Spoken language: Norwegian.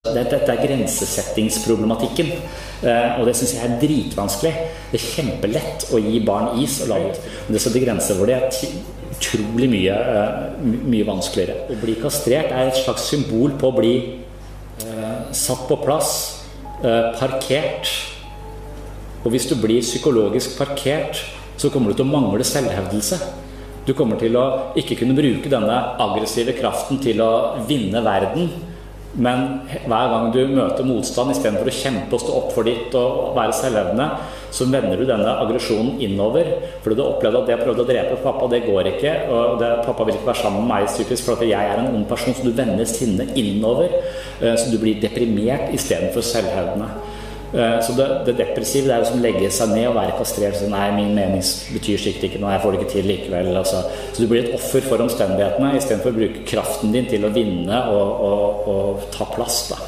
Dette er grensesettingsproblematikken, eh, og det syns jeg er dritvanskelig. Det er kjempelett å gi barn is og lage Men det setter grenser hvor det er utrolig mye, eh, mye vanskeligere. Å bli kastrert er et slags symbol på å bli eh, satt på plass, parkert. Og hvis du blir psykologisk parkert, så kommer du til å mangle selvhevdelse. Du kommer til å ikke kunne bruke denne aggressive kraften til å vinne verden men hver gang du møter motstand, istedenfor å kjempe og stå opp for ditt og være selvevne, så vender du denne aggresjonen innover. Fordi du opplevde at det jeg prøvde å drepe pappa, det går ikke. Og det, pappa vil ikke være sammen med meg typisk, for jeg er en ond person. Så du vender sinnet innover. Eh, så du blir deprimert istedenfor selvhevdende. Eh, så det, det, depressive det er å legge seg ned og være kastrert. Så nei, min mening betyr sikkert ikke noe, jeg får det ikke til likevel. Altså. Så du blir et offer for omstendighetene istedenfor å bruke kraften din til å vinne og, og, og ta plass. da.